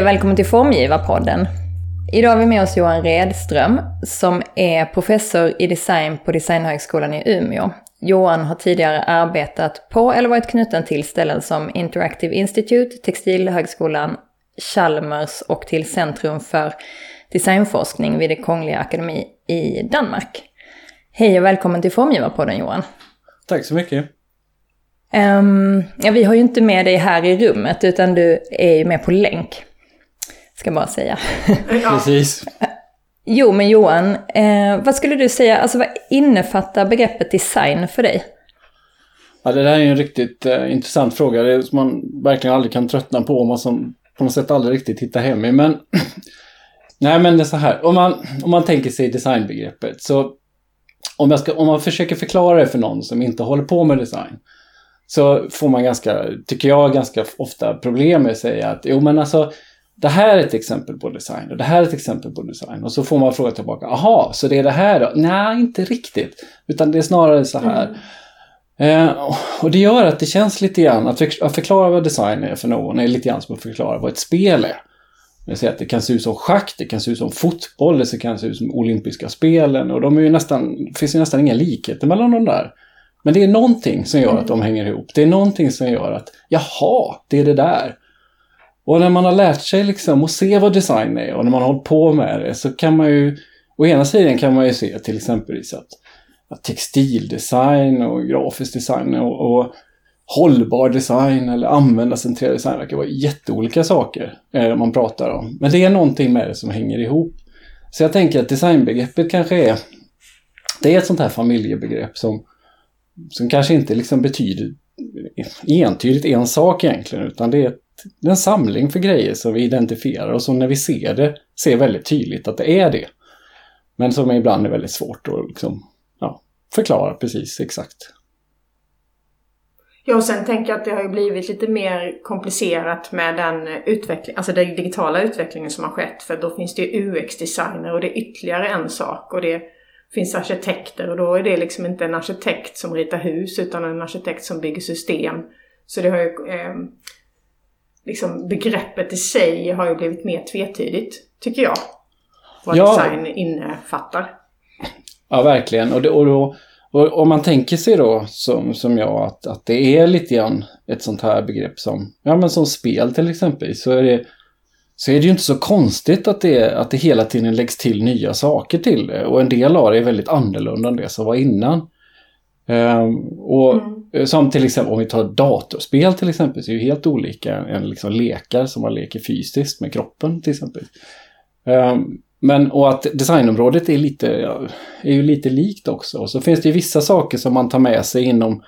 Hej och välkommen till Formgivarpodden. Idag har vi med oss Johan Redström som är professor i design på Designhögskolan i Umeå. Johan har tidigare arbetat på eller varit knuten till ställen som Interactive Institute, Textilhögskolan, Chalmers och till Centrum för designforskning vid det Kungliga Akademi i Danmark. Hej och välkommen till Formgivarpodden Johan. Tack så mycket. Um, ja, vi har ju inte med dig här i rummet utan du är ju med på länk. Ska bara säga. Ja. Precis. Jo, men Johan, eh, vad skulle du säga, alltså vad innefattar begreppet design för dig? Ja, det där är en riktigt eh, intressant fråga. Det är som man verkligen aldrig kan tröttna på. Man som på något sätt aldrig riktigt hittar hem i. Men, nej, men det är så här. Om man, om man tänker sig designbegreppet så om, jag ska, om man försöker förklara det för någon som inte håller på med design så får man ganska, tycker jag, ganska ofta problem med att säga att jo men alltså det här är ett exempel på design och det här är ett exempel på design. Och så får man fråga tillbaka, aha, så det är det här då? Nej, inte riktigt. Utan det är snarare så här. Mm. Eh, och det gör att det känns lite grann, att, för, att förklara vad design är för någon är lite grann som att förklara vad ett spel är. Jag säger att det kan se ut som schack, det kan se ut som fotboll, det kan se ut som olympiska spelen och de är ju nästan, finns ju nästan inga likheter mellan de där. Men det är någonting som gör att de hänger ihop. Det är någonting som gör att, jaha, det är det där. Och när man har lärt sig liksom att se vad design är och när man har hållit på med det så kan man ju, å ena sidan kan man ju se till exempel att, att textildesign och grafisk design och, och hållbar design eller användarcentrerad design verkar vara jätteolika saker eh, man pratar om. Men det är någonting med det som hänger ihop. Så jag tänker att designbegreppet kanske är, det är ett sånt här familjebegrepp som som kanske inte liksom betyder entydigt en sak egentligen, utan det är, en samling för grejer som vi identifierar och som när vi ser det ser väldigt tydligt att det är det. Men som ibland är väldigt svårt att liksom, ja, förklara precis exakt. Ja, och sen tänker jag att det har ju blivit lite mer komplicerat med den utveckling, alltså den digitala utvecklingen som har skett. För då finns det ju UX-designer och det är ytterligare en sak. Och det finns arkitekter och då är det liksom inte en arkitekt som ritar hus utan en arkitekt som bygger system. Så det har ju, eh, liksom begreppet i sig har ju blivit mer tvetydigt, tycker jag. Vad ja. design innefattar. Ja, verkligen. Och, det, och, då, och om man tänker sig då som, som jag att, att det är lite grann ett sånt här begrepp som, ja men som spel till exempel, så är det så är det ju inte så konstigt att det, att det hela tiden läggs till nya saker till det. Och en del av det är väldigt annorlunda än det som var innan. Um, och mm. Som till exempel om vi tar datorspel till exempel så är det helt olika än liksom lekar som man leker fysiskt med kroppen till exempel. Um, men och att designområdet är, lite, är ju lite likt också. Och så finns det ju vissa saker som man tar med sig inom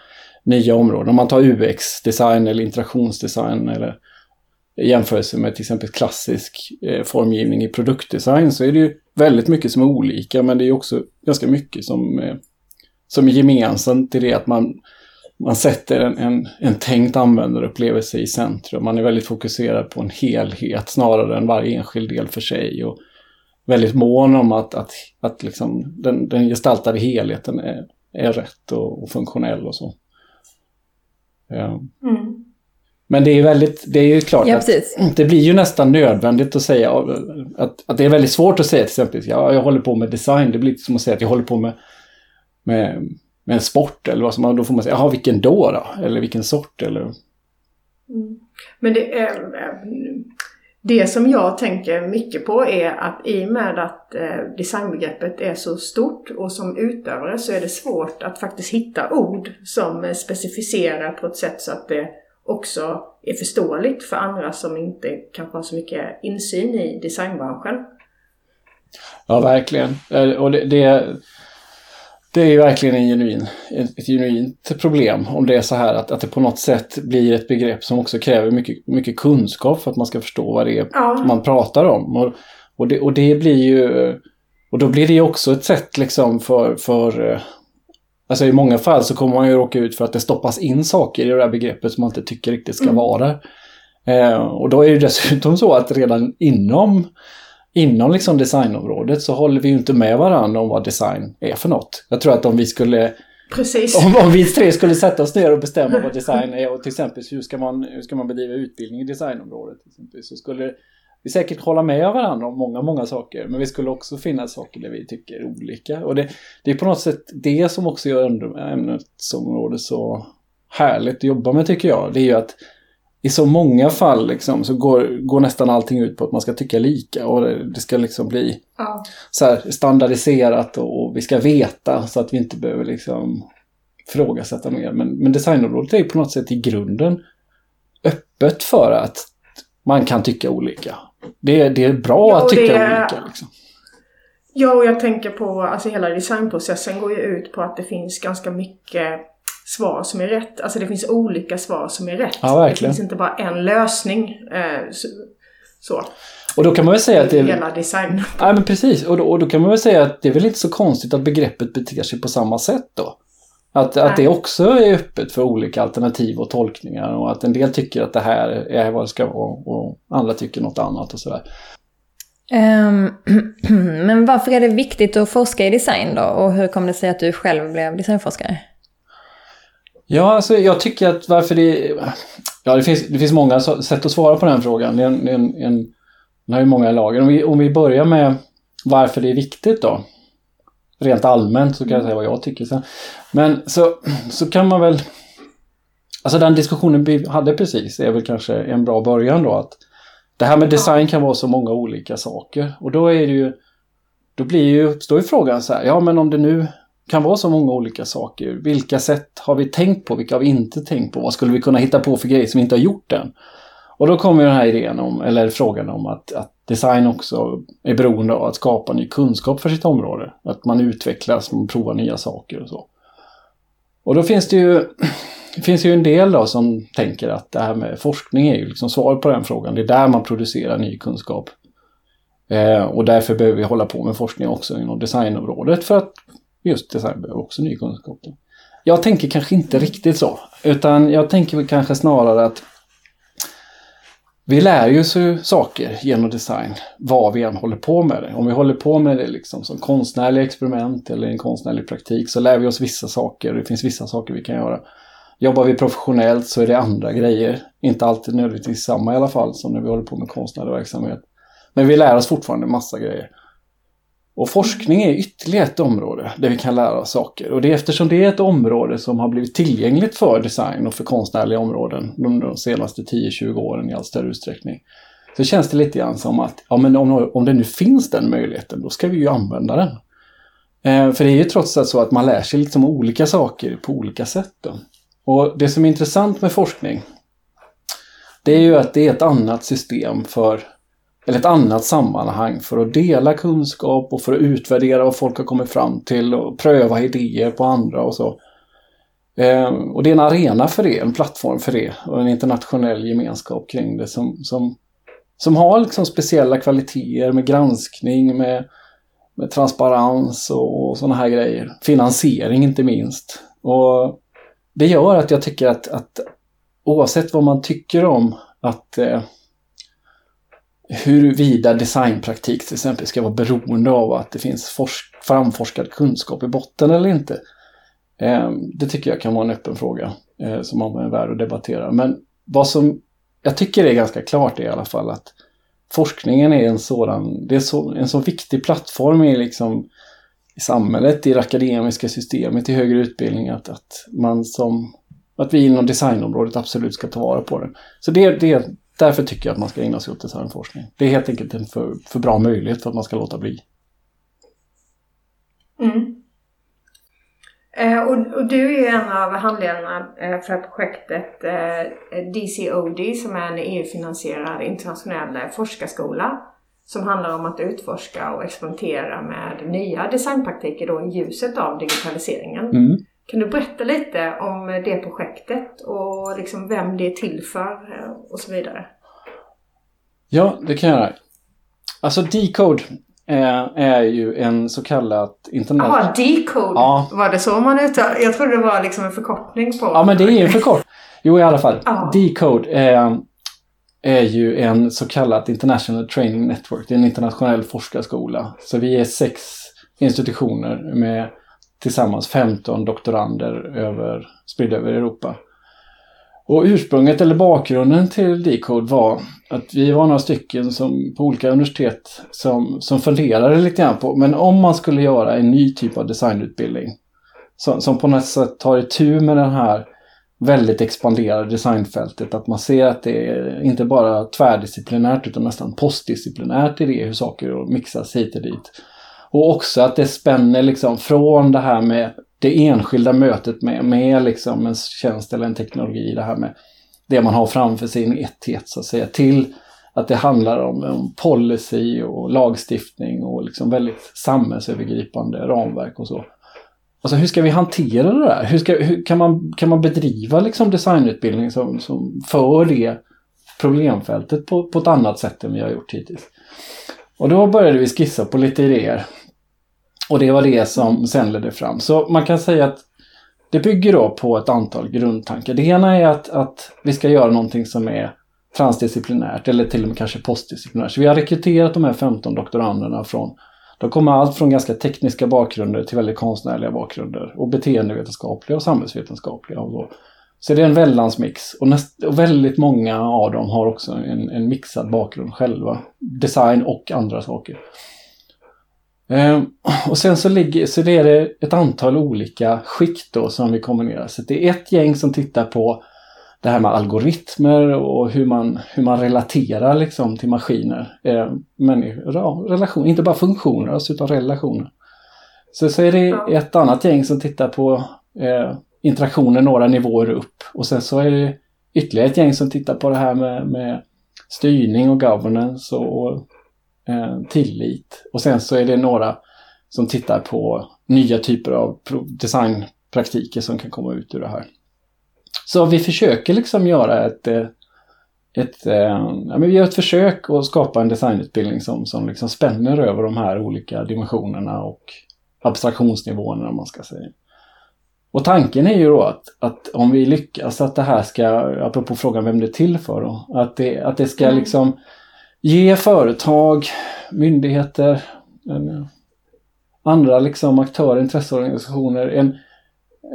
nya områden. Om man tar UX-design eller interaktionsdesign eller jämförelse med till exempel klassisk eh, formgivning i produktdesign så är det ju väldigt mycket som är olika men det är också ganska mycket som, eh, som är gemensamt i det att man, man sätter en, en, en tänkt användarupplevelse i centrum. Man är väldigt fokuserad på en helhet snarare än varje enskild del för sig. Och väldigt mån om att, att, att liksom den, den gestaltade helheten är, är rätt och, och funktionell och så. Ja. Mm. Men det är väldigt, det är ju klart ja, att det blir ju nästan nödvändigt att säga att, att det är väldigt svårt att säga till exempel, ja, jag håller på med design, det blir lite som att säga att jag håller på med, med, med en sport eller vad som man, då får man säga, jaha, vilken då då? Eller vilken sort eller? Mm. Men det, är, det som jag tänker mycket på är att i och med att eh, designbegreppet är så stort och som utövare så är det svårt att faktiskt hitta ord som specificerar på ett sätt så att det också är förståeligt för andra som inte kanske har så mycket insyn i designbranschen. Ja, verkligen. Eh, och det, det, det är ju verkligen en genuin, ett genuint problem om det är så här att, att det på något sätt blir ett begrepp som också kräver mycket, mycket kunskap för att man ska förstå vad det är ja. man pratar om. Och, och, det, och det blir ju... Och då blir det ju också ett sätt liksom för, för eh, Alltså i många fall så kommer man ju råka ut för att det stoppas in saker i det här begreppet som man inte tycker riktigt ska mm. vara eh, och då är det dessutom så att redan inom, inom liksom designområdet så håller vi ju inte med varandra om vad design är för något. Jag tror att om vi skulle Precis. Om, om vi tre skulle sätta oss ner och bestämma vad design är och till exempel hur ska man, hur ska man bedriva utbildning i designområdet. Till exempel, så skulle vi säkert hålla med varandra om många, många saker. Men vi skulle också finna saker där vi tycker olika. Och det, det är på något sätt det som också gör ämnesområdet så härligt att jobba med tycker jag. Det är ju att i så många fall liksom, så går, går nästan allting ut på att man ska tycka lika och det, det ska liksom bli ja. så här standardiserat och, och, vi ska veta så att vi inte behöver liksom frågasätta mer. Men, men designområdet är på något sätt i grunden öppet för att man kan tycka olika. Det, det är bra ja, att tycka är... olika. Liksom. Ja, och jag tänker på, alltså hela designprocessen går ju ut på att det finns ganska mycket svar som är rätt. Alltså det finns olika svar som är rätt. Ja. Det finns inte bara en lösning. Eh, så. Och då kan man väl säga att det... Hela design. Ja, men precis. Och då, och då kan man väl säga att det är väl inte så konstigt att begreppet beter sig på samma sätt då. Att, att det också är öppet för olika alternativ och tolkningar och att en del tycker att det här är vad det ska vara och andra tycker något annat och sådär. Um, men varför är det viktigt att forska i design då? Och hur kom det sig att du själv blev designforskare? Ja, alltså jag tycker att varför det... Ja, det finns, det finns många sätt att svara på den frågan. Det är en, en, en, den har ju många lager. Om vi, om vi börjar med varför det är viktigt då. Rent allmänt så kan jag säga vad jag tycker sen. Men så, så kan man väl... Alltså den diskussionen vi hade precis är väl kanske en bra början då. att Det här med design kan vara så många olika saker. Och då är det ju... Då blir ju, uppstår ju frågan så här, ja men om det nu kan vara så många olika saker. Vilka sätt har vi tänkt på? Vilka har vi inte tänkt på? Vad skulle vi kunna hitta på för grejer som vi inte har gjort än? Och då kommer den här idén om, eller frågan om att, att design också är beroende av att skapa ny kunskap för sitt område. Att man utvecklas, man provar nya saker och så. Och då finns det ju, finns ju en del då som tänker att det här med forskning är ju liksom svaret på den frågan. Det är där man producerar ny kunskap. Eh, och därför behöver vi hålla på med forskning också inom designområdet för att just design behöver också ny kunskap. Jag tänker kanske inte riktigt så. Utan jag tänker kanske snarare att vi lär ju oss saker genom design, vad vi än håller på med det. Om vi håller på med det liksom som konstnärliga experiment eller en konstnärlig praktik så lär vi oss vissa saker. Det finns vissa saker vi kan göra. Jobbar vi professionellt så är det andra grejer. Inte alltid nödvändigtvis samma i alla fall som när vi håller på med konstnärlig verksamhet. Men vi lär oss fortfarande massa grejer. Och forskning är ytterligare ett område där vi kan lära oss saker. Och det är eftersom det är ett område som har blivit tillgängligt för design och för konstnärliga områden under de senaste 10-20 åren i allt större utsträckning. Så känns det lite grann som att ja, men om, om det nu finns den möjligheten, då ska vi ju använda den. Eh, för det är ju trots allt så att man lär sig liksom olika saker på olika sätt. Då. Och det som är intressant med forskning, det är ju att det är ett annat system för eller ett annat sammanhang för att dela kunskap och för att utvärdera vad folk har kommit fram till och pröva idéer på andra och så. Eh, och det är en arena för det, en plattform för det och en internationell gemenskap kring det som, som, som har liksom speciella kvaliteter med granskning, med, med transparens och, och sådana här grejer. Finansiering inte minst. Och det gör att jag tycker att, att oavsett vad man tycker om att eh, huruvida designpraktik till exempel ska vara beroende av att det finns framforskad kunskap i botten eller inte. Ehm, det tycker jag kan vara en öppen fråga eh, som man är värd att debattera. Men vad som jag tycker är ganska klart är i alla fall att forskningen är en sådan, det är så, en så viktig plattform i, liksom, i samhället, i det akademiska systemet, i högre utbildning att, att man som att vi inom designområdet absolut ska ta vara på den. Så det, det, Därför tycker jag att man ska ägna sig åt designforskning. Det är helt enkelt en för, för bra möjlighet för att man ska låta bli. Mm. Eh, och, och, du är en av handledarna eh, för projektet eh, DCOD som är en EU-finansierad internationell forskarskola som handlar om att utforska och experimentera med nya designpraktiker då i ljuset av digitaliseringen. Mm. Kan du berätta lite om det projektet och liksom vem det är till för och så vidare? Ja, det kan jag göra. Alltså Decode är, är ju en så kallad internet... Jaha, Decode? Ja. Var det så man uttalade? Jag trodde det var liksom en förkortning på... Ja, men det är en förkortning. Jo, i alla fall. Ja. Decode är, är ju en så kallad International Training Network. Det är en internationell forskarskola. Så vi är sex institutioner med tillsammans 15 doktorander över, spridda över Europa. Och ursprunget eller bakgrunden till Decode var att vi var några stycken som, på olika universitet som, som funderade lite grann på, men om man skulle göra en ny typ av designutbildning som, som på något sätt tar itu med den här väldigt expanderade designfältet. Att man ser att det är inte bara tvärdisciplinärt utan nästan postdisciplinärt i det hur saker mixas hit och dit. Och också att det spänner liksom från det här med det enskilda mötet med, med liksom en tjänst eller en teknologi, det här med det man har framför sig, en etthet så att säga, till att det handlar om, om policy och lagstiftning och liksom väldigt samhällsövergripande ramverk och så. Alltså hur ska vi hantera det där? Hur, ska, hur kan, man, kan man bedriva liksom designutbildning som, som för det problemfältet på, på ett annat sätt än vi har gjort hittills? Och då började vi skissa på lite idéer. Och det var det som sen ledde fram. Så man kan säga att det bygger då på ett antal grundtankar. Det ena är att, att vi ska göra någonting som är transdisciplinärt eller till och med kanske postdisciplinärt. Så vi har rekryterat de här 15 doktoranderna från de kommer allt från ganska tekniska bakgrunder till väldigt konstnärliga bakgrunder och beteendevetenskapliga och samhällsvetenskapliga. Och så. så det är en väldans mix och, näst, och väldigt många av dem har också en, en mixad bakgrund själva. Design och andra saker. Ehm, och sen så, ligger, så det är det ett antal olika skikt då som vi kombinerar. Så det är ett gäng som tittar på det här med algoritmer och hur man, hur man relaterar liksom till maskiner. Eh, människor, ja, relation, inte bara funktioner alltså, utan relationer. Så, så är det ett annat gäng som tittar på eh, interaktioner några nivåer upp. Och sen så är det ytterligare ett gäng som tittar på det här med, med styrning och governance och, och tillit. Och sen så är det några som tittar på nya typer av designpraktiker som kan komma ut ur det här. Så vi försöker liksom göra ett, eh, ett, eh, ja, men vi gör ett försök att skapa en designutbildning som, som liksom spänner över de här olika dimensionerna och abstraktionsnivåerna om man ska säga. Och tanken är ju då att, att om vi lyckas att det här ska, apropå frågan vem det är till för då, att det, att det ska mm. liksom ge företag, myndigheter, eh, andra liksom aktörer, intresseorganisationer en,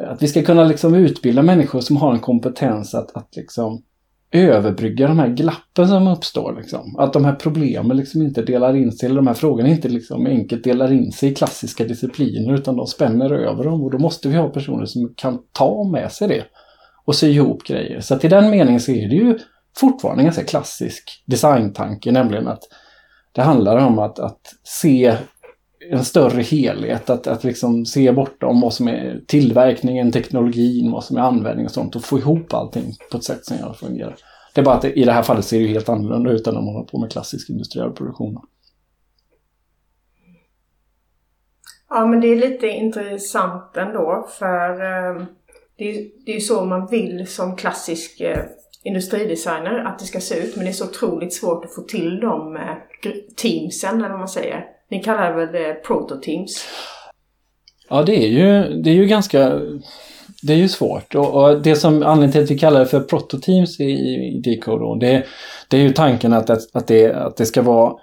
att vi ska kunna liksom utbilda människor som har en kompetens att, att liksom överbrygga de här glappen som uppstår. Liksom. Att de här problemen liksom inte delar in sig, eller de här frågorna inte liksom enkelt delar in sig i klassiska discipliner utan de spänner över dem och då måste vi ha personer som kan ta med sig det och sy ihop grejer. Så att i den meningen så är det ju fortfarande en ganska klassisk designtanke, nämligen att det handlar om att, att se en större helhet. Att, att liksom se bortom vad som är tillverkningen, teknologin, vad som är användning och sånt och få ihop allting på ett sätt som gör att det fungerar. Det är bara att det, i det här fallet ser det helt annorlunda ut än om man håller på med klassisk industriell produktion. Ja, men det är lite intressant ändå för eh, det, är, ju så man vill som klassisk eh, industridesigner att det ska se ut men det är så otroligt svårt att få till de eh, teamsen eller vad man säger. Ni kallar det väl det prototeams? Ja, det är ju, det är ju ganska... Det är ju svårt och, och det som anledningen till att vi kallar det för prototeams i, i Decode då, det, det är ju tanken att, att, att, det, att det ska vara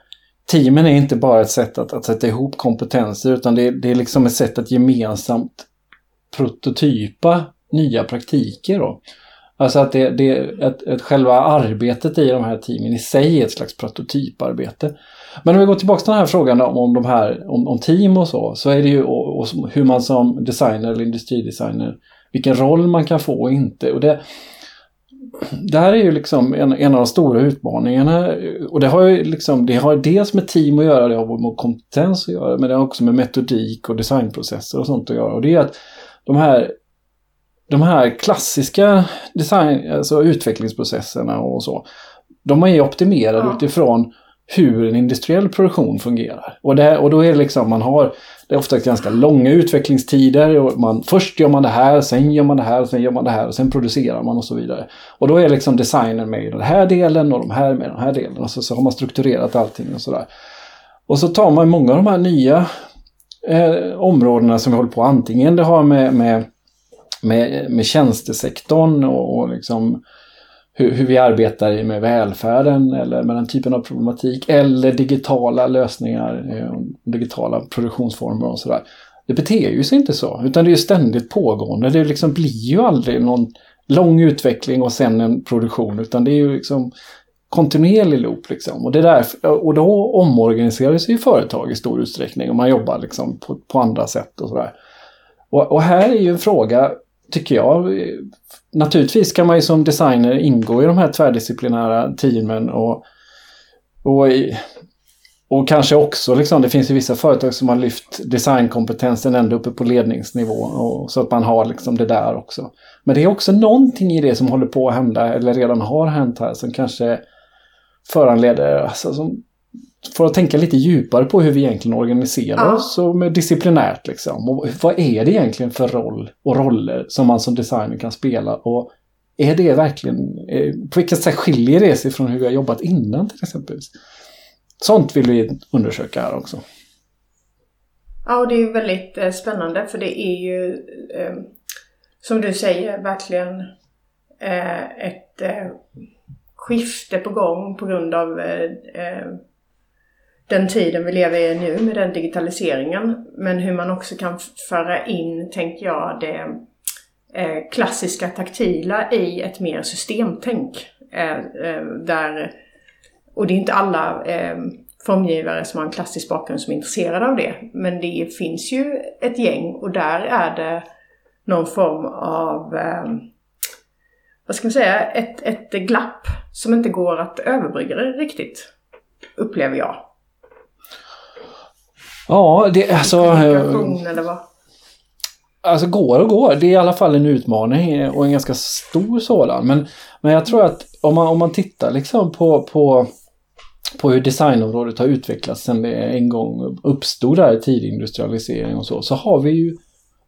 Teamen är inte bara ett sätt att, att sätta ihop kompetenser utan det, det är liksom ett sätt att gemensamt prototypa nya praktiker. Då. Alltså att det, det att, att själva arbetet i de här teamen i sig är ett slags prototyparbete. Men om vi går tillbaka till den här frågan om, om, de här, om, om team och så, så är det ju och, och hur man som designer eller industridesigner, vilken roll man kan få och inte. Och det, det här är ju liksom en, en av de stora utmaningarna och det har ju liksom, det har dels med team att göra, det har med kompetens att göra, men det har också med metodik och designprocesser och sånt att göra. Och det är att de här de här klassiska design, alltså utvecklingsprocesserna och så, de är optimerade ja. utifrån hur en industriell produktion fungerar. Och, det, och då är det liksom, man har, det är ofta ganska långa utvecklingstider. Och man, först gör man det här, sen gör man det här, sen gör man det här och sen producerar man och så vidare. Och då är liksom designen med i den här delen och de här med den här delen. Och så, så har man strukturerat allting och sådär. Och så tar man många av de här nya eh, områdena som vi håller på, antingen det har med, med, med, med tjänstesektorn och, och liksom hur, hur, vi arbetar med välfärden eller med den typen av problematik eller digitala lösningar, eh, digitala produktionsformer och sådär. Det beter ju sig inte så, utan det är ständigt pågående. Det liksom blir ju aldrig någon lång utveckling och sen en produktion. Utan det är ju liksom kontinuerlig loop. Liksom. Och, det där, och då omorganiserar sig företag i stor utsträckning och man jobbar liksom på, på andra sätt och sådär. Och, och här är ju en fråga, tycker jag, naturligtvis kan man ju som designer ingå i de här tvärdisciplinära teamen och, och, och kanske också, liksom, det finns ju vissa företag som har lyft designkompetensen ända uppe på ledningsnivå och, så att man har liksom det där också. Men det är också någonting i det som håller på att hända eller redan har hänt här som kanske föranleder, alltså, som, för att tänka lite djupare på hur vi egentligen organiserar ja. oss och med disciplinärt liksom. Och vad är det egentligen för roll och roller som man som designer kan spela och är det verkligen, eh, på vilket sätt skiljer det sig från hur vi har jobbat innan till exempel? Sånt vill vi undersöka här också. Ja, och det är väldigt eh, spännande för det är ju eh, som du säger verkligen ett skifte på gång på grund av den tiden vi lever i nu med den digitaliseringen. Men hur man också kan föra in, tänker jag, det eh, klassiska taktila i ett mer systemtänk. Eh, eh, där, och det är inte alla formgivare som har en klassisk bakgrund som är intresserade av det. Men det finns ju ett gäng och där är det någon form av vad ska man säga, ett, ett glapp som inte går att överbrygga riktigt. Upplever jag. Ja, det alltså... eller vad? Alltså går och går. Det är i alla fall en utmaning och en ganska stor sådan. Men, men jag tror att om man, om man tittar liksom på, på, på hur designområdet har utvecklats sedan det en gång uppstod där i tidig industrialisering och så, så har vi ju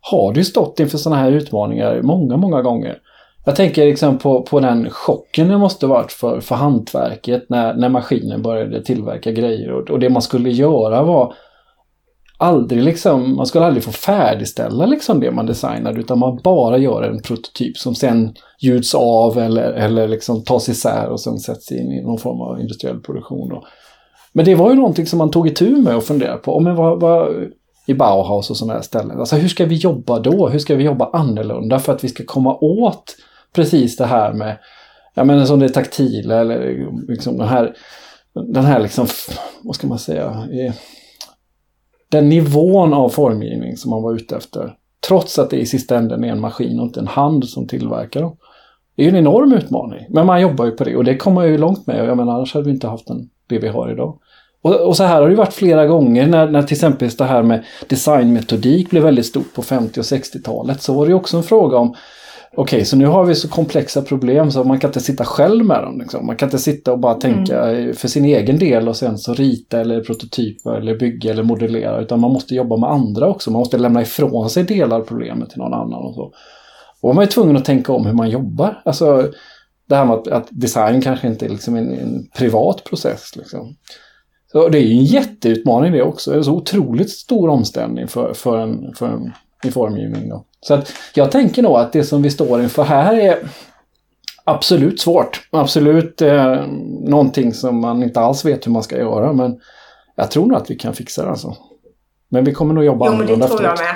har det stått inför sådana här utmaningar många, många gånger. Jag tänker liksom på, på den chocken det måste varit för, för hantverket när, när maskinen började tillverka grejer. Och, och det man skulle göra var aldrig liksom, man skulle aldrig få färdigställa liksom det man designade utan man bara gör en prototyp som sen gjuts av eller, eller liksom tas isär och sen sätts in i någon form av industriell produktion. Då. Men det var ju någonting som man tog itu med och funderade på. Men vad, vad, I Bauhaus och sådana här ställen. Alltså hur ska vi jobba då? Hur ska vi jobba annorlunda för att vi ska komma åt precis det här med, ja men som det taktila eller liksom den här, den här liksom, vad ska man säga, eh, den nivån av formgivning som man var ute efter. Trots att det i sista änden är en maskin och inte en hand som tillverkar dem. Det är ju en enorm utmaning. Men man jobbar ju på det och det kommer man ju långt med. Jag menar, annars hade vi inte haft den, det vi har idag. Och, och, så här har det varit flera gånger när, när till exempel det här med designmetodik blev väldigt stort på 50 och 60-talet. Så var det också en fråga om Okej, så nu har vi så komplexa problem så man kan inte sitta själv med dem. Liksom. Man kan inte sitta och bara tänka mm. för sin egen del och sen så rita eller prototypa eller bygga eller modellera. Utan man måste jobba med andra också. Man måste lämna ifrån sig delar av problemet till någon annan. Och så. Och man är tvungen att tänka om hur man jobbar. Alltså det här med att, att design kanske inte är liksom en, en privat process. Liksom. Så det är ju en jätteutmaning det också. Det är en så otroligt stor omställning för, för, en, för en i formgivning. Då. Så att jag tänker nog att det som vi står inför här är absolut svårt. Absolut eh, någonting som man inte alls vet hur man ska göra. Men jag tror nog att vi kan fixa det alltså. Men vi kommer nog jobba annorlunda Jo, men det tror jag med.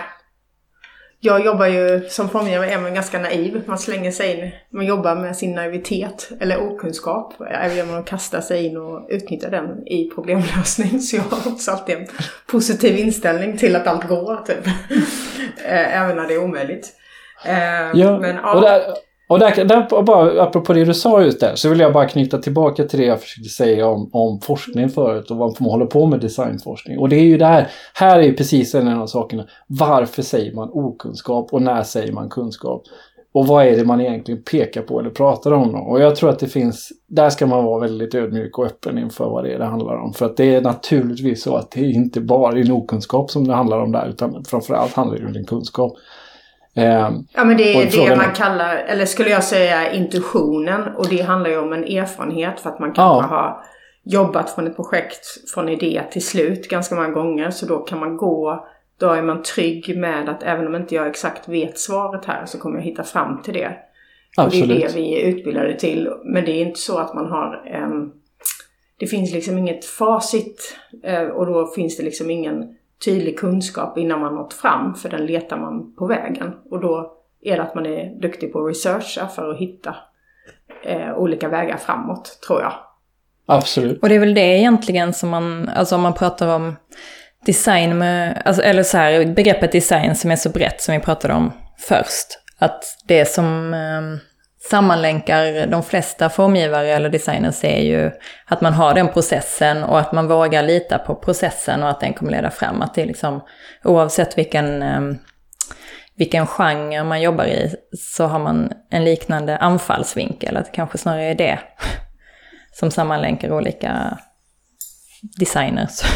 Jag jobbar ju som formgivare är man ganska naiv. Man slänger sig in, man jobbar med sin naivitet eller okunskap genom att kasta sig in och utnyttja den i problemlösning. Så jag har också alltid en positiv inställning till att allt går, typ. Eh, även när det är omöjligt. Eh, ja, men, ja. Och där, där, bara, apropå det du sa just där, så vill jag bara knyta tillbaka till det jag försökte säga om, om forskning förut och varför man håller på med designforskning. Och det är ju det här är ju precis en av sakerna. Varför säger man okunskap och när säger man kunskap? Och vad är det man egentligen pekar på eller pratar om? Då? Och jag tror att det finns, där ska man vara väldigt ödmjuk och öppen inför vad det är det handlar om. För att det är naturligtvis så att det är inte bara din okunskap som det handlar om där, utan framförallt handlar det om din kunskap. Eh, ja men det är det man kallar, eller skulle jag säga intuitionen. Och det handlar ju om en erfarenhet för att man kanske ja. har jobbat från ett projekt från idé till slut ganska många gånger. Så då kan man gå, då är man trygg med att även om inte jag exakt vet svaret här så kommer jag hitta fram till det. Absolut. Och det är det vi är utbildade till. Men det är inte så att man har um, det finns liksom inget facit uh, och då finns det liksom ingen tydlig kunskap innan man nått fram för den letar man på vägen. Och då är det att man är duktig på att researcha för att hitta eh, olika vägar framåt, tror jag. Absolut. Och det är väl det egentligen som man, alltså om man pratar om design med, alltså, eller så här, begreppet design som är så brett som vi pratade om först. Att det som eh, sammanlänkar de flesta formgivare eller designers är ju att man har den processen och att man vågar lita på processen och att den kommer leda fram. Att det är liksom, oavsett vilken, ehm, vilken genre man jobbar i så har man en liknande anfallsvinkel. Att det kanske snarare är det som sammanlänkar olika designers.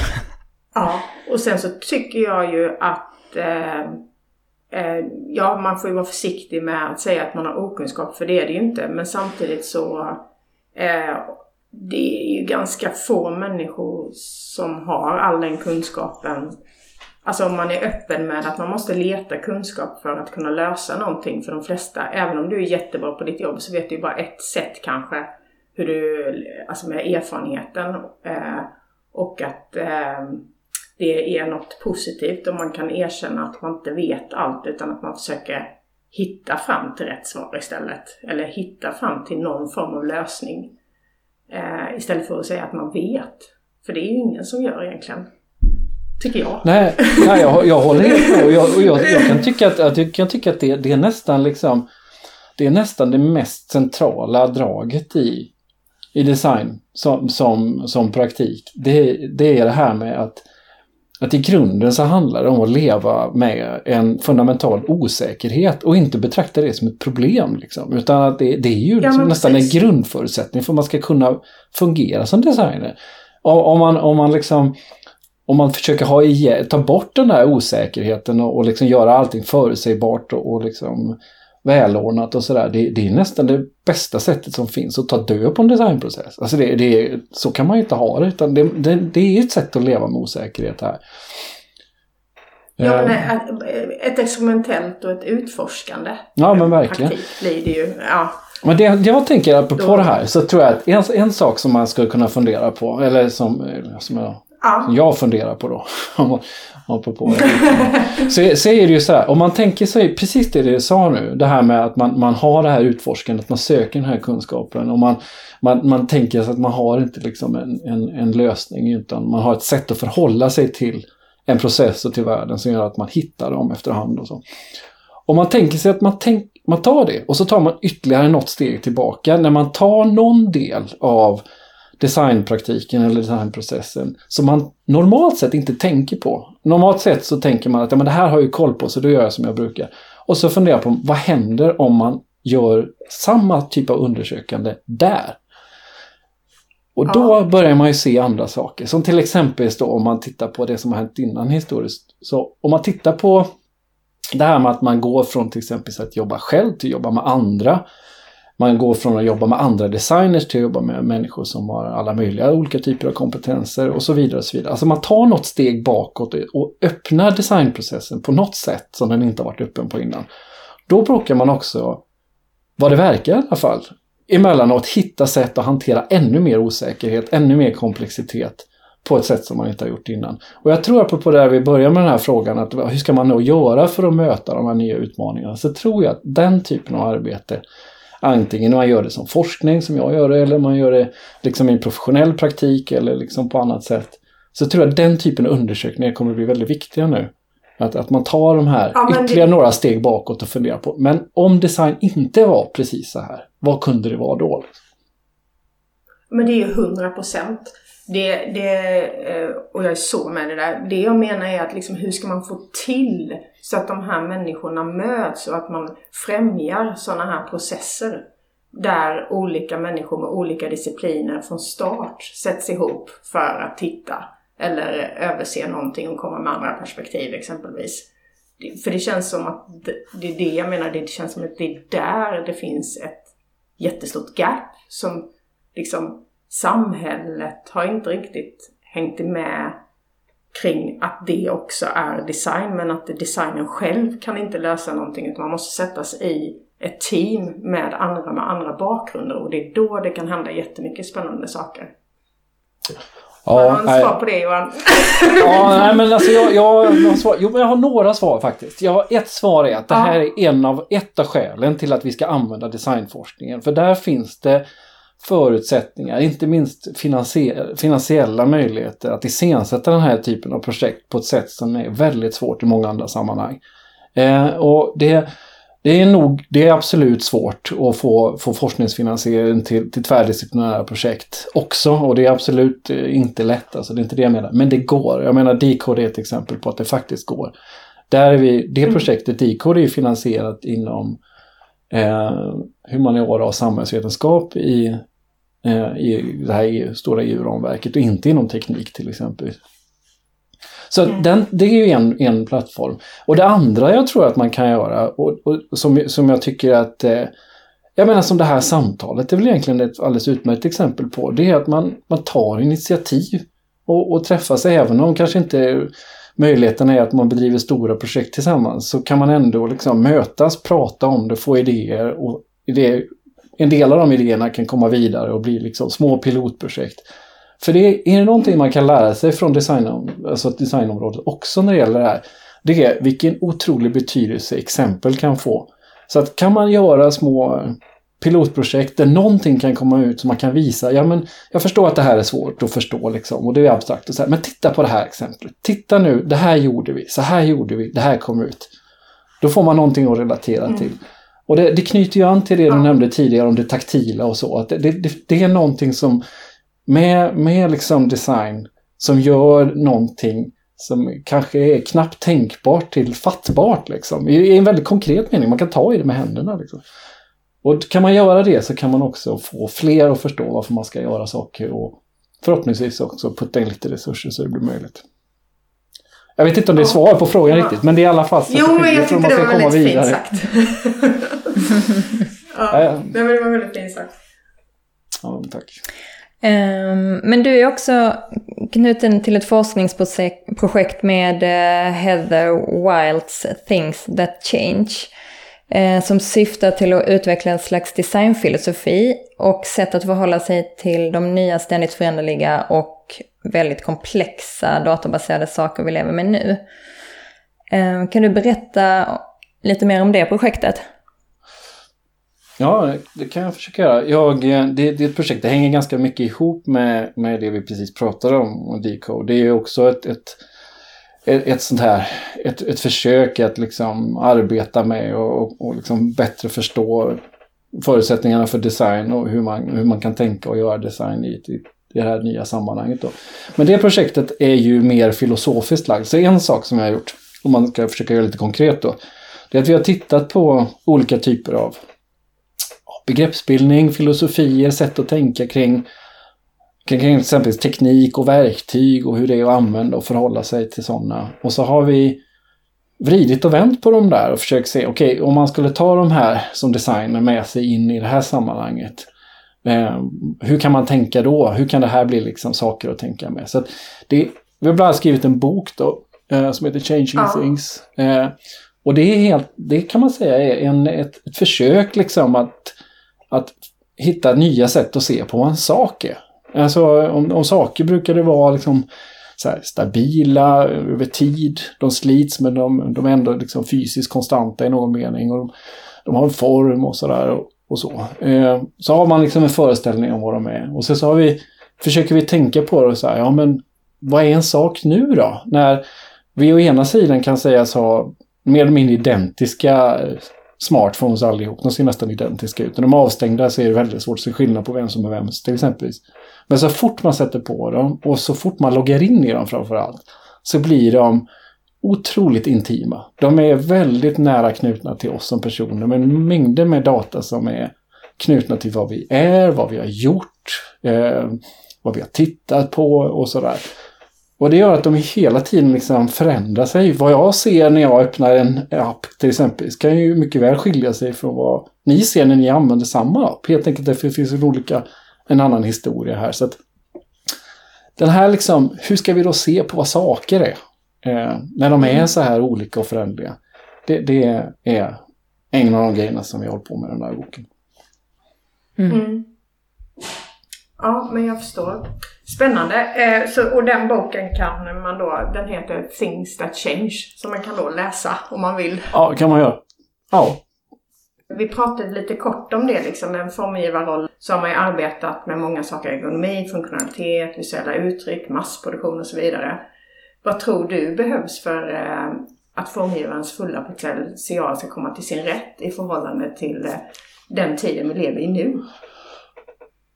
Ja, och sen så tycker jag ju att eh, Eh, ja, man får ju vara försiktig med att säga att man har okunskap, för det är det ju inte. Men samtidigt så eh, det är ju ganska få människor som har all den kunskapen. Alltså om man är öppen med att man måste leta kunskap för att kunna lösa någonting för de flesta. Även om du är jättebra på ditt jobb så vet du ju bara ett sätt kanske hur du, alltså med erfarenheten. Eh, och att eh, det är något positivt om man kan erkänna att man inte vet allt utan att man försöker hitta fram till rätt svar istället. Eller hitta fram till någon form av lösning. Eh, istället för att säga att man vet. För det är ju ingen som gör egentligen. Tycker jag. Nej, nej jag, jag håller helt med. Och jag, och jag, jag kan tycka att, jag kan tycka att det, det är nästan liksom det är nästan det mest centrala draget i, i design som, som, som praktik. Det, det är det här med att att i grunden så handlar det om att leva med en fundamental osäkerhet och inte betrakta det som ett problem. Liksom. Utan att det, det är ju liksom ja, nästan en grundförutsättning för att man ska kunna fungera som designer. Om man, om man liksom om man försöker ha ta bort den här osäkerheten och, och liksom göra allting förutsägbart och, och liksom välordnat och sådär. Det, det, är nästan det bästa sättet som finns att ta död på en designprocess. Alltså det, det, så kan man ju inte ha det, utan det, det, det är ett sätt att leva med osäkerhet här. Ja, men eh. ett experimentellt och ett utforskande. Ja, men verkligen. blir det ju. Ja. Men det, jag tänker på Då. det här så tror jag att en, en sak som man skulle kunna fundera på, eller som, eh, som jag, ja. jag funderar på då, apropå så, så är det ju så här, om man tänker sig precis det du sa nu, det här med att man, man har det här utforskandet, man söker den här kunskapen och man, man, man tänker sig att man har inte liksom en, en, en lösning utan man har ett sätt att förhålla sig till en process och till världen som gör att man hittar dem efterhand och så. Om man tänker sig att man, tänk, man tar det och så tar man ytterligare något steg tillbaka när man tar någon del av designpraktiken eller designprocessen som man normalt sett inte tänker på. Normalt sett så tänker man att ja, men det här har jag koll på så då gör jag som jag brukar. Och så funderar jag på vad händer om man gör samma typ av undersökande där? Och då ja. börjar man ju se andra saker. Som till exempel då om man tittar på det som har hänt innan historiskt. Så om man tittar på det här med att man går från till exempel att jobba själv till att jobba med andra. Man går från att jobba med andra designers till att jobba med människor som har alla möjliga olika typer av kompetenser och så vidare. Och så vidare. Alltså man tar något steg bakåt och öppnar designprocessen på något sätt som den inte har varit öppen på innan. Då brukar man också, vad det verkar i alla fall, emellanåt hitta sätt att hantera ännu mer osäkerhet, ännu mer komplexitet på ett sätt som man inte har gjort innan. Och jag tror apropå där vi börjar med den här frågan, att hur ska man då göra för att möta de här nya utmaningarna? Så tror jag att den typen av arbete Antingen man gör det som forskning som jag gör det eller man gör det liksom i en professionell praktik eller liksom på annat sätt. Så tror jag att den typen av undersökningar kommer att bli väldigt viktiga nu. Att, att man tar de här ja, ytterligare det... några steg bakåt och funderar på. Men om design inte var precis så här, vad kunde det vara då? Men det är ju 100 procent. Det, det, eh, och jag är så med det där. Det jag menar är att liksom, hur ska man få till så att de här människorna möts och att man främjar sådana här processer. Där olika människor med olika discipliner från start sätts ihop för att titta eller överse någonting och komma med andra perspektiv exempelvis. För det känns som att det är det jag menar, det känns som att det är där det finns ett jättestort gap som liksom samhället har inte riktigt hängt med kring att det också är design men att designen själv kan inte lösa någonting utan man måste sättas i ett team med andra med andra bakgrunder och det är då det kan hända jättemycket spännande saker. Ja, har du svar på det Johan? ja, nej men alltså jag, jag, jag, svar, jo, jag har några svar faktiskt. Jag har ett svar är att det här är en av, ett av skälen till att vi ska använda designforskningen. För där finns det förutsättningar, inte minst finansiella möjligheter att iscensätta den här typen av projekt på ett sätt som är väldigt svårt i många andra sammanhang. Eh, och det, det är nog, det är absolut svårt att få, få forskningsfinansiering till, till tvärdisciplinära projekt också. Och det är absolut eh, inte lätt, alltså det är inte det jag menar. Men det går. Jag menar Decode är ett exempel på att det faktiskt går. Där är vi, det mm. projektet Decode är finansierat inom eh, humaniora och samhällsvetenskap i, eh, i det här stora EU-ramverket och inte inom teknik till exempel. Så mm. den, det är ju en, en plattform. Och det andra jag tror att man kan göra, och, och som, som jag tycker att eh, jag menar som det här samtalet det är väl egentligen ett alldeles utmärkt exempel på. Det är att man, man tar initiativ och, och träffas även om kanske inte möjligheten är att man bedriver stora projekt tillsammans. Så kan man ändå liksom mötas, prata om det, få idéer och idéer, en del av de idéerna kan komma vidare och bli liksom små pilotprojekt. För det är, det någonting man kan lära sig från design, alltså designområdet också när det gäller det här. Det är vilken otrolig betydelse exempel kan få. Så att kan man göra små pilotprojekt där någonting kan komma ut som man kan visa. Ja, men jag förstår att det här är svårt att förstå liksom och det är abstrakt och så här, Men titta på det här exemplet. Titta nu, det här gjorde vi, så här gjorde vi, det här kom ut. Då får man någonting att relatera mm. till. Och det, det, knyter ju an till det du nämnde tidigare om det taktila och så. Att det, det, det är någonting som med, med liksom design som gör någonting som kanske är knappt tänkbart till fattbart. Liksom. I, I en väldigt konkret mening, man kan ta i det med händerna. Liksom. Och kan man göra det så kan man också få fler att förstå varför man ska göra saker och förhoppningsvis också putta in lite resurser så det blir möjligt. Jag vet inte om det är svar på frågan ja. riktigt, men det är i alla fall Jo, men jag tyckte det var väldigt vidare. fint sagt. ja, det var väldigt fint sagt. Ja, tack. Um, men du är också knuten till ett forskningsprojekt med uh, Heather Wilds Things That Change eh, som syftar till att utveckla en slags designfilosofi och sätt att förhålla sig till de nya ständigt föränderliga och väldigt komplexa datorbaserade saker vi lever med nu. Eh, kan du berätta lite mer om det projektet? Ja, det kan jag försöka göra. Jag, eh, det, det är ett projekt, det hänger ganska mycket ihop med, med det vi precis pratade om, och Decode. Det är också ett, ett, ett, ett sånt här, ett, ett försök att liksom arbeta med och, och liksom bättre förstå förutsättningarna för design och hur man, hur man kan tänka och göra design i, i det här nya sammanhanget. Då. Men det projektet är ju mer filosofiskt lagt. Så en sak som jag har gjort, om man ska försöka göra lite konkret då, det är att vi har tittat på olika typer av begreppsbildning, filosofier, sätt att tänka kring, kring, exempelvis teknik och verktyg och hur det är att använda och förhålla sig till sådana. Och så har vi vridit och vänt på dem där och försökt se, okej, okay, om man skulle ta de här som designer med sig in i det här sammanhanget. Eh, hur kan man tänka då? Hur kan det här bli liksom saker att tänka med? Så det, vi har bland annat skrivit en bok då eh, som heter Changing ja. Things. Eh, och det är helt, det kan man säga är en, ett, ett försök liksom att att hitta nya sätt att se på vad en sak är. Alltså om, om saker brukar det vara liksom så här, stabila över tid. De slits men de, de är ändå liksom fysiskt konstanta i någon mening. Och de, de har en form och sådär. Och, och, så. Eh, så har man liksom en föreställning om vad de är. Och sen så har vi, försöker vi tänka på det så här, ja men vad är en sak nu då? När vi å ena sidan kan sägas ha mer eller mindre identiska smartphones allihop. De ser nästan identiska ut. När de är avstängda så är det väldigt svårt att se skillnad på vem som är vem till exempel. Men så fort man sätter på dem och så fort man loggar in i dem framförallt så blir de otroligt intima. De är väldigt nära knutna till oss som personer med mängder med data som är knutna till vad vi är, vad vi har gjort, eh, vad vi har tittat på och sådär. Och det gör att de hela tiden liksom förändrar sig. Vad jag ser när jag öppnar en app till exempel kan ju mycket väl skilja sig från vad ni ser när ni använder samma app. Helt enkelt därför det finns en, olika, en annan historia här. Så att den här liksom, hur ska vi då se på vad saker är? Eh, när de är så här olika och förändliga. Det, det är en av de grejerna som vi håller på med i den här boken. Mm. Mm. Ja, men jag förstår. Spännande. Eh, så, och den boken kan man då, den heter Things That Change. Som man kan då läsa om man vill. Ja, kan man göra. Ja. Vi pratade lite kort om det, liksom en formgivarroll. Så har man ju arbetat med många saker, ergonomi, funktionalitet, visuella uttryck, massproduktion och så vidare. Vad tror du behövs för eh, att formgivarens fulla potential ska komma till sin rätt i förhållande till eh, den tiden vi lever i nu?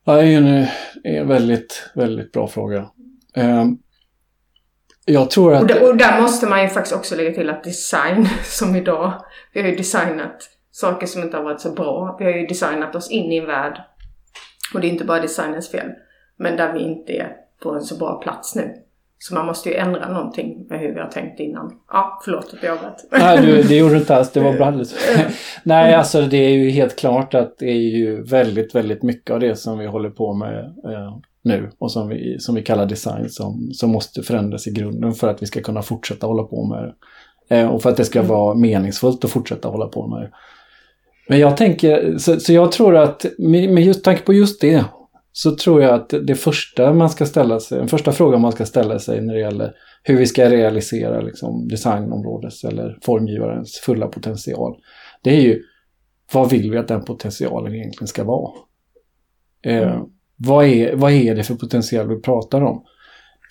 Ja, det är en, en väldigt, väldigt bra fråga. Eh, jag tror att... Och där, och där, måste man ju faktiskt också lägga till att design som idag, vi har ju designat saker som inte har varit så bra. Vi har ju designat oss in i en värld. Och det är inte bara designens fel. Men där vi inte är på en så bra plats nu. Så man måste ju ändra någonting med hur vi har tänkt innan. Ja, förlåt att jag avbröt. Nej, du, det gjorde du inte alls. Det var bra. Nej, alltså det är ju helt klart att det är ju väldigt, väldigt mycket av det som vi håller på med eh, nu och som vi, som vi kallar design som, som måste förändras i grunden för att vi ska kunna fortsätta hålla på med det. Eh, och för att det ska mm. vara meningsfullt att fortsätta hålla på med det. Men jag tänker, så, så jag tror att med just tanke på just det så tror jag att det första man ska ställa sig, den första frågan man ska ställa sig när det gäller hur vi ska realisera liksom, designområdets eller formgivarens fulla potential. Det är ju vad vill vi att den potentialen egentligen ska vara? Eh, mm. vad, är, vad är det för potential vi pratar om?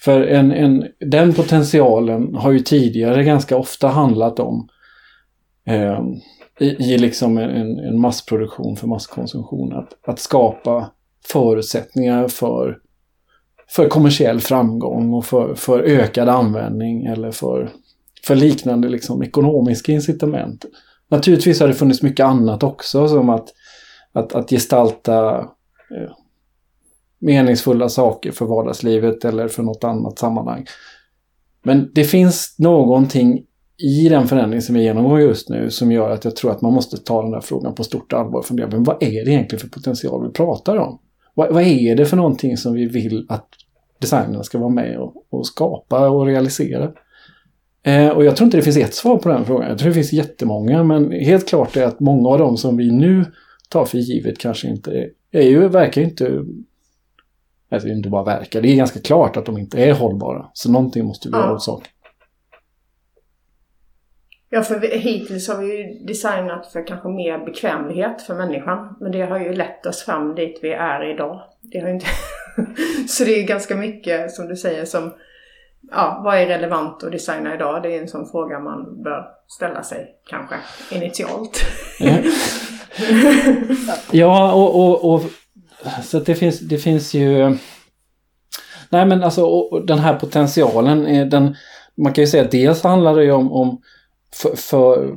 För en, en, den potentialen har ju tidigare ganska ofta handlat om eh, i, i liksom en, en massproduktion för masskonsumtion. Att, att skapa förutsättningar för, för kommersiell framgång och för, för ökad användning eller för, för liknande liksom ekonomiska incitament. Naturligtvis har det funnits mycket annat också som att, att, att gestalta eh, meningsfulla saker för vardagslivet eller för något annat sammanhang. Men det finns någonting i den förändring som vi genomgår just nu som gör att jag tror att man måste ta den här frågan på stort allvar och fundera Men vad är det egentligen för potential vi pratar om? Vad, vad är det för någonting som vi vill att designerna ska vara med och, och skapa och realisera? Eh, och jag tror inte det finns ett svar på den frågan. Jag tror det finns jättemånga, men helt klart är att många av dem som vi nu tar för givet kanske inte är, är ju, verkar inte Alltså inte bara verkar, det är ganska klart att de inte är hållbara. Så någonting måste vi göra åt saken. Ja, för hittills har vi ju designat för kanske mer bekvämlighet för människan. Men det har ju lett oss fram dit vi är idag. Det har inte så det är ganska mycket, som du säger, som ja, vad är relevant att designa idag? Det är en sån fråga man bör ställa sig kanske initialt. ja, och, och, och så det finns, det finns ju... Nej men alltså och, den här potentialen, den, man kan ju säga dels handlar det ju om, om för, för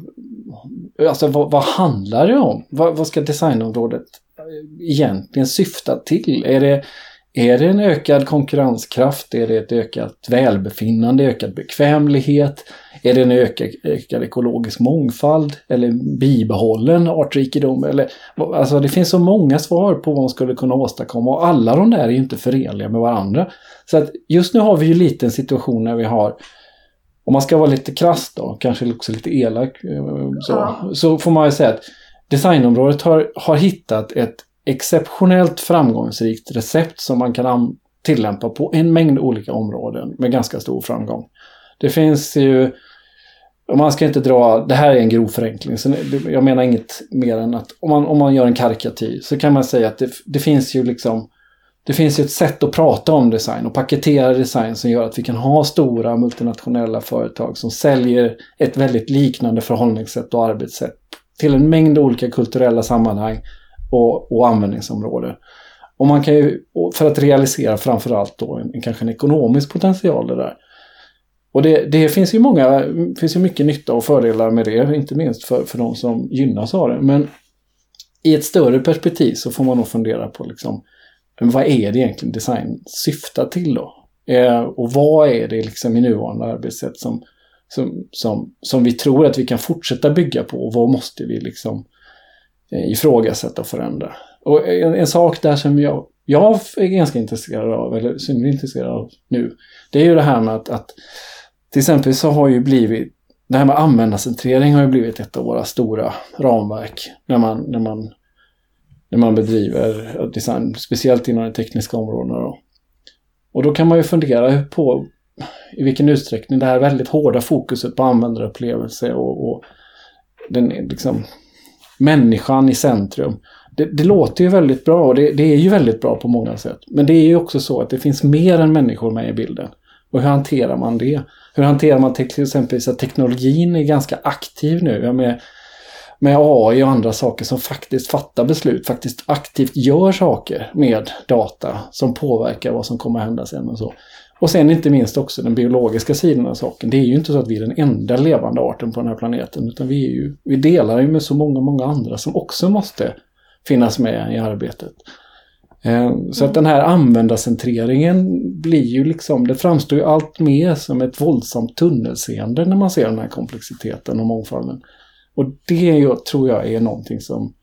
alltså vad, vad, handlar det om? Vad, vad ska designområdet egentligen syfta till? Är det, är det en ökad konkurrenskraft? Är det ett ökat välbefinnande, ökad bekvämlighet? Är det en ökad, ökad ekologisk mångfald? Eller bibehållen artrikedom? Eller, alltså det finns så många svar på vad man skulle kunna åstadkomma och alla de där är ju inte förenliga med varandra. Så att just nu har vi ju lite en situation när vi har om man ska vara lite krass då, kanske också lite elak, eh, så, ja. så får man ju säga att designområdet har, har hittat ett exceptionellt framgångsrikt recept som man kan tillämpa på en mängd olika områden med ganska stor framgång. Det finns ju, man ska inte dra, det här är en grov förenkling, så jag menar inget mer än att om man, om man gör en karikatyr så kan man säga att det, det finns ju liksom det finns ju ett sätt att prata om design och paketera design som gör att vi kan ha stora multinationella företag som säljer ett väldigt liknande förhållningssätt och arbetssätt till en mängd olika kulturella sammanhang och, och användningsområden. Och man kan ju, för att realisera framförallt då en, kanske en ekonomisk potential det där. Och det, det, finns ju många, finns ju mycket nytta och fördelar med det, inte minst för, för de som gynnas av det. Men i ett större perspektiv så får man nog fundera på liksom, men vad är det egentligen design syftar till då? Eh, och vad är det liksom i nuvarande arbetssätt som, som, som, som vi tror att vi kan fortsätta bygga på och vad måste vi liksom eh, ifrågasätta och förändra? Och en, en, sak där som jag, jag är ganska intresserad av, eller synnerligen intresserad av nu, det är ju det här med att, att till exempel så har ju blivit det här med användarcentrering har ju blivit ett av våra stora ramverk när man, när man när man bedriver design, speciellt inom de tekniska områdena. Då. Och då kan man ju fundera på i vilken utsträckning det här väldigt hårda fokuset på användarupplevelse och, och den liksom människan i centrum. Det, det, låter ju väldigt bra och det, det, är ju väldigt bra på många sätt. Men det är ju också så att det finns mer än människor med i bilden. Och hur hanterar man det? Hur hanterar man till exempel att teknologin är ganska aktiv nu? Med, med AI och andra saker som faktiskt fattar beslut, faktiskt aktivt gör saker med data som påverkar vad som kommer att hända sen och så. Och sen inte minst också den biologiska sidan av saken. Det är ju inte så att vi är den enda levande arten på den här planeten, utan vi, är ju, vi delar ju med så många, många andra som också måste finnas med i arbetet. Ehm, så att den här användarcentreringen blir ju liksom, det framstår ju allt mer som ett våldsamt tunnelseende när man ser den här komplexiteten och mångfalden. Och det tror jag är någonting som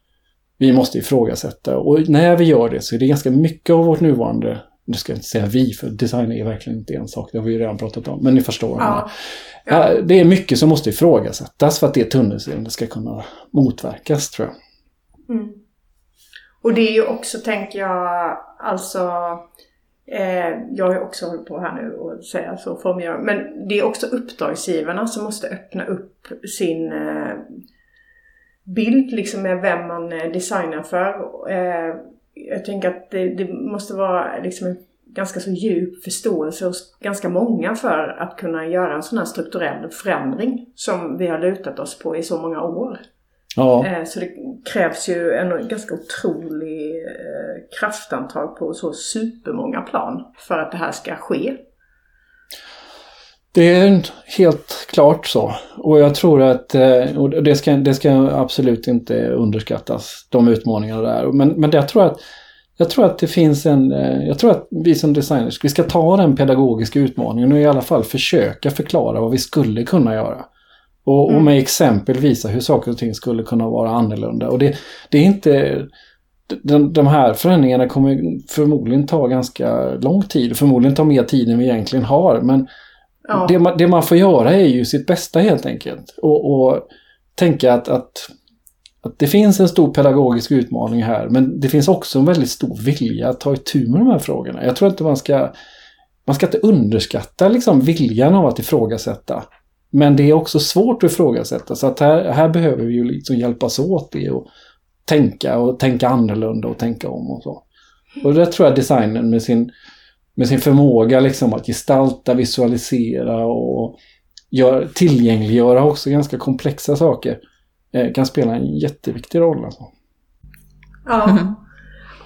vi måste ifrågasätta. Och när vi gör det så är det ganska mycket av vårt nuvarande, nu ska jag inte säga vi, för design är verkligen inte en sak, det har vi ju redan pratat om, men ni förstår. Ja. Ja. Det är mycket som måste ifrågasättas för att det tunnelseendet ska kunna motverkas, tror jag. Mm. Och det är ju också, tänker jag, alltså eh, jag har ju också hållit på här nu och säga så formgivare. Men det är också uppdragsgivarna som måste öppna upp sin eh, bild liksom med vem man eh, designar för. Eh, jag tänker att det, det, måste vara liksom en ganska så djup förståelse hos ganska många för att kunna göra en sån här strukturell förändring som vi har lutat oss på i så många år. Ja. Eh, så det krävs ju en ganska otrolig kraftantag på så supermånga plan för att det här ska ske. Det är helt klart så. Och jag tror att, eh, och det ska, det ska absolut inte underskattas, de utmaningarna där. Men, men jag tror att jag tror att det finns en, jag tror att vi som designers, vi ska ta den pedagogiska utmaningen och i alla fall försöka förklara vad vi skulle kunna göra. Och, mm. och, med exempel visa hur saker och ting skulle kunna vara annorlunda. Och det, det är inte... De, de här förändringarna kommer förmodligen ta ganska lång tid. Förmodligen ta mer tid än vi egentligen har. Men ja. det, man, det, man får göra är ju sitt bästa helt enkelt. Och, och tänka att, att, att det finns en stor pedagogisk utmaning här. Men det finns också en väldigt stor vilja att ta itu med de här frågorna. Jag tror inte man ska... Man ska inte underskatta liksom viljan av att ifrågasätta. Men det är också svårt att ifrågasätta. Så att här, här behöver vi ju liksom hjälpas åt det och tänka och tänka annorlunda och tänka om och så. Och det tror jag designen med sin, med sin förmåga liksom att gestalta, visualisera och gör, tillgängliggöra också ganska komplexa saker eh, kan spela en jätteviktig roll. Alltså. Ja. Mm.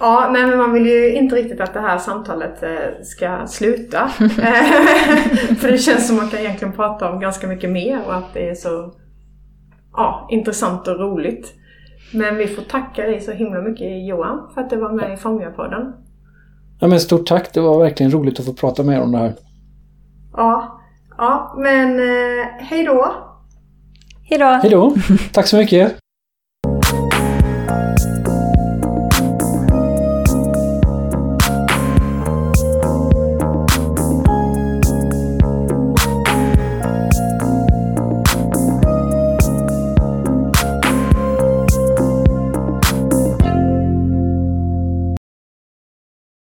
Ja, nej men man vill ju inte riktigt att det här samtalet eh, ska sluta. För det känns som att man kan egentligen prata om ganska mycket mer och att det är så ja, intressant och roligt. Men vi får tacka dig så himla mycket Johan för att du var med i Fångarpodden. Ja men stort tack, det var verkligen roligt att få prata med er om det här. Ja, ja men eh, hej då! Hej då! Hej då! Tack så mycket!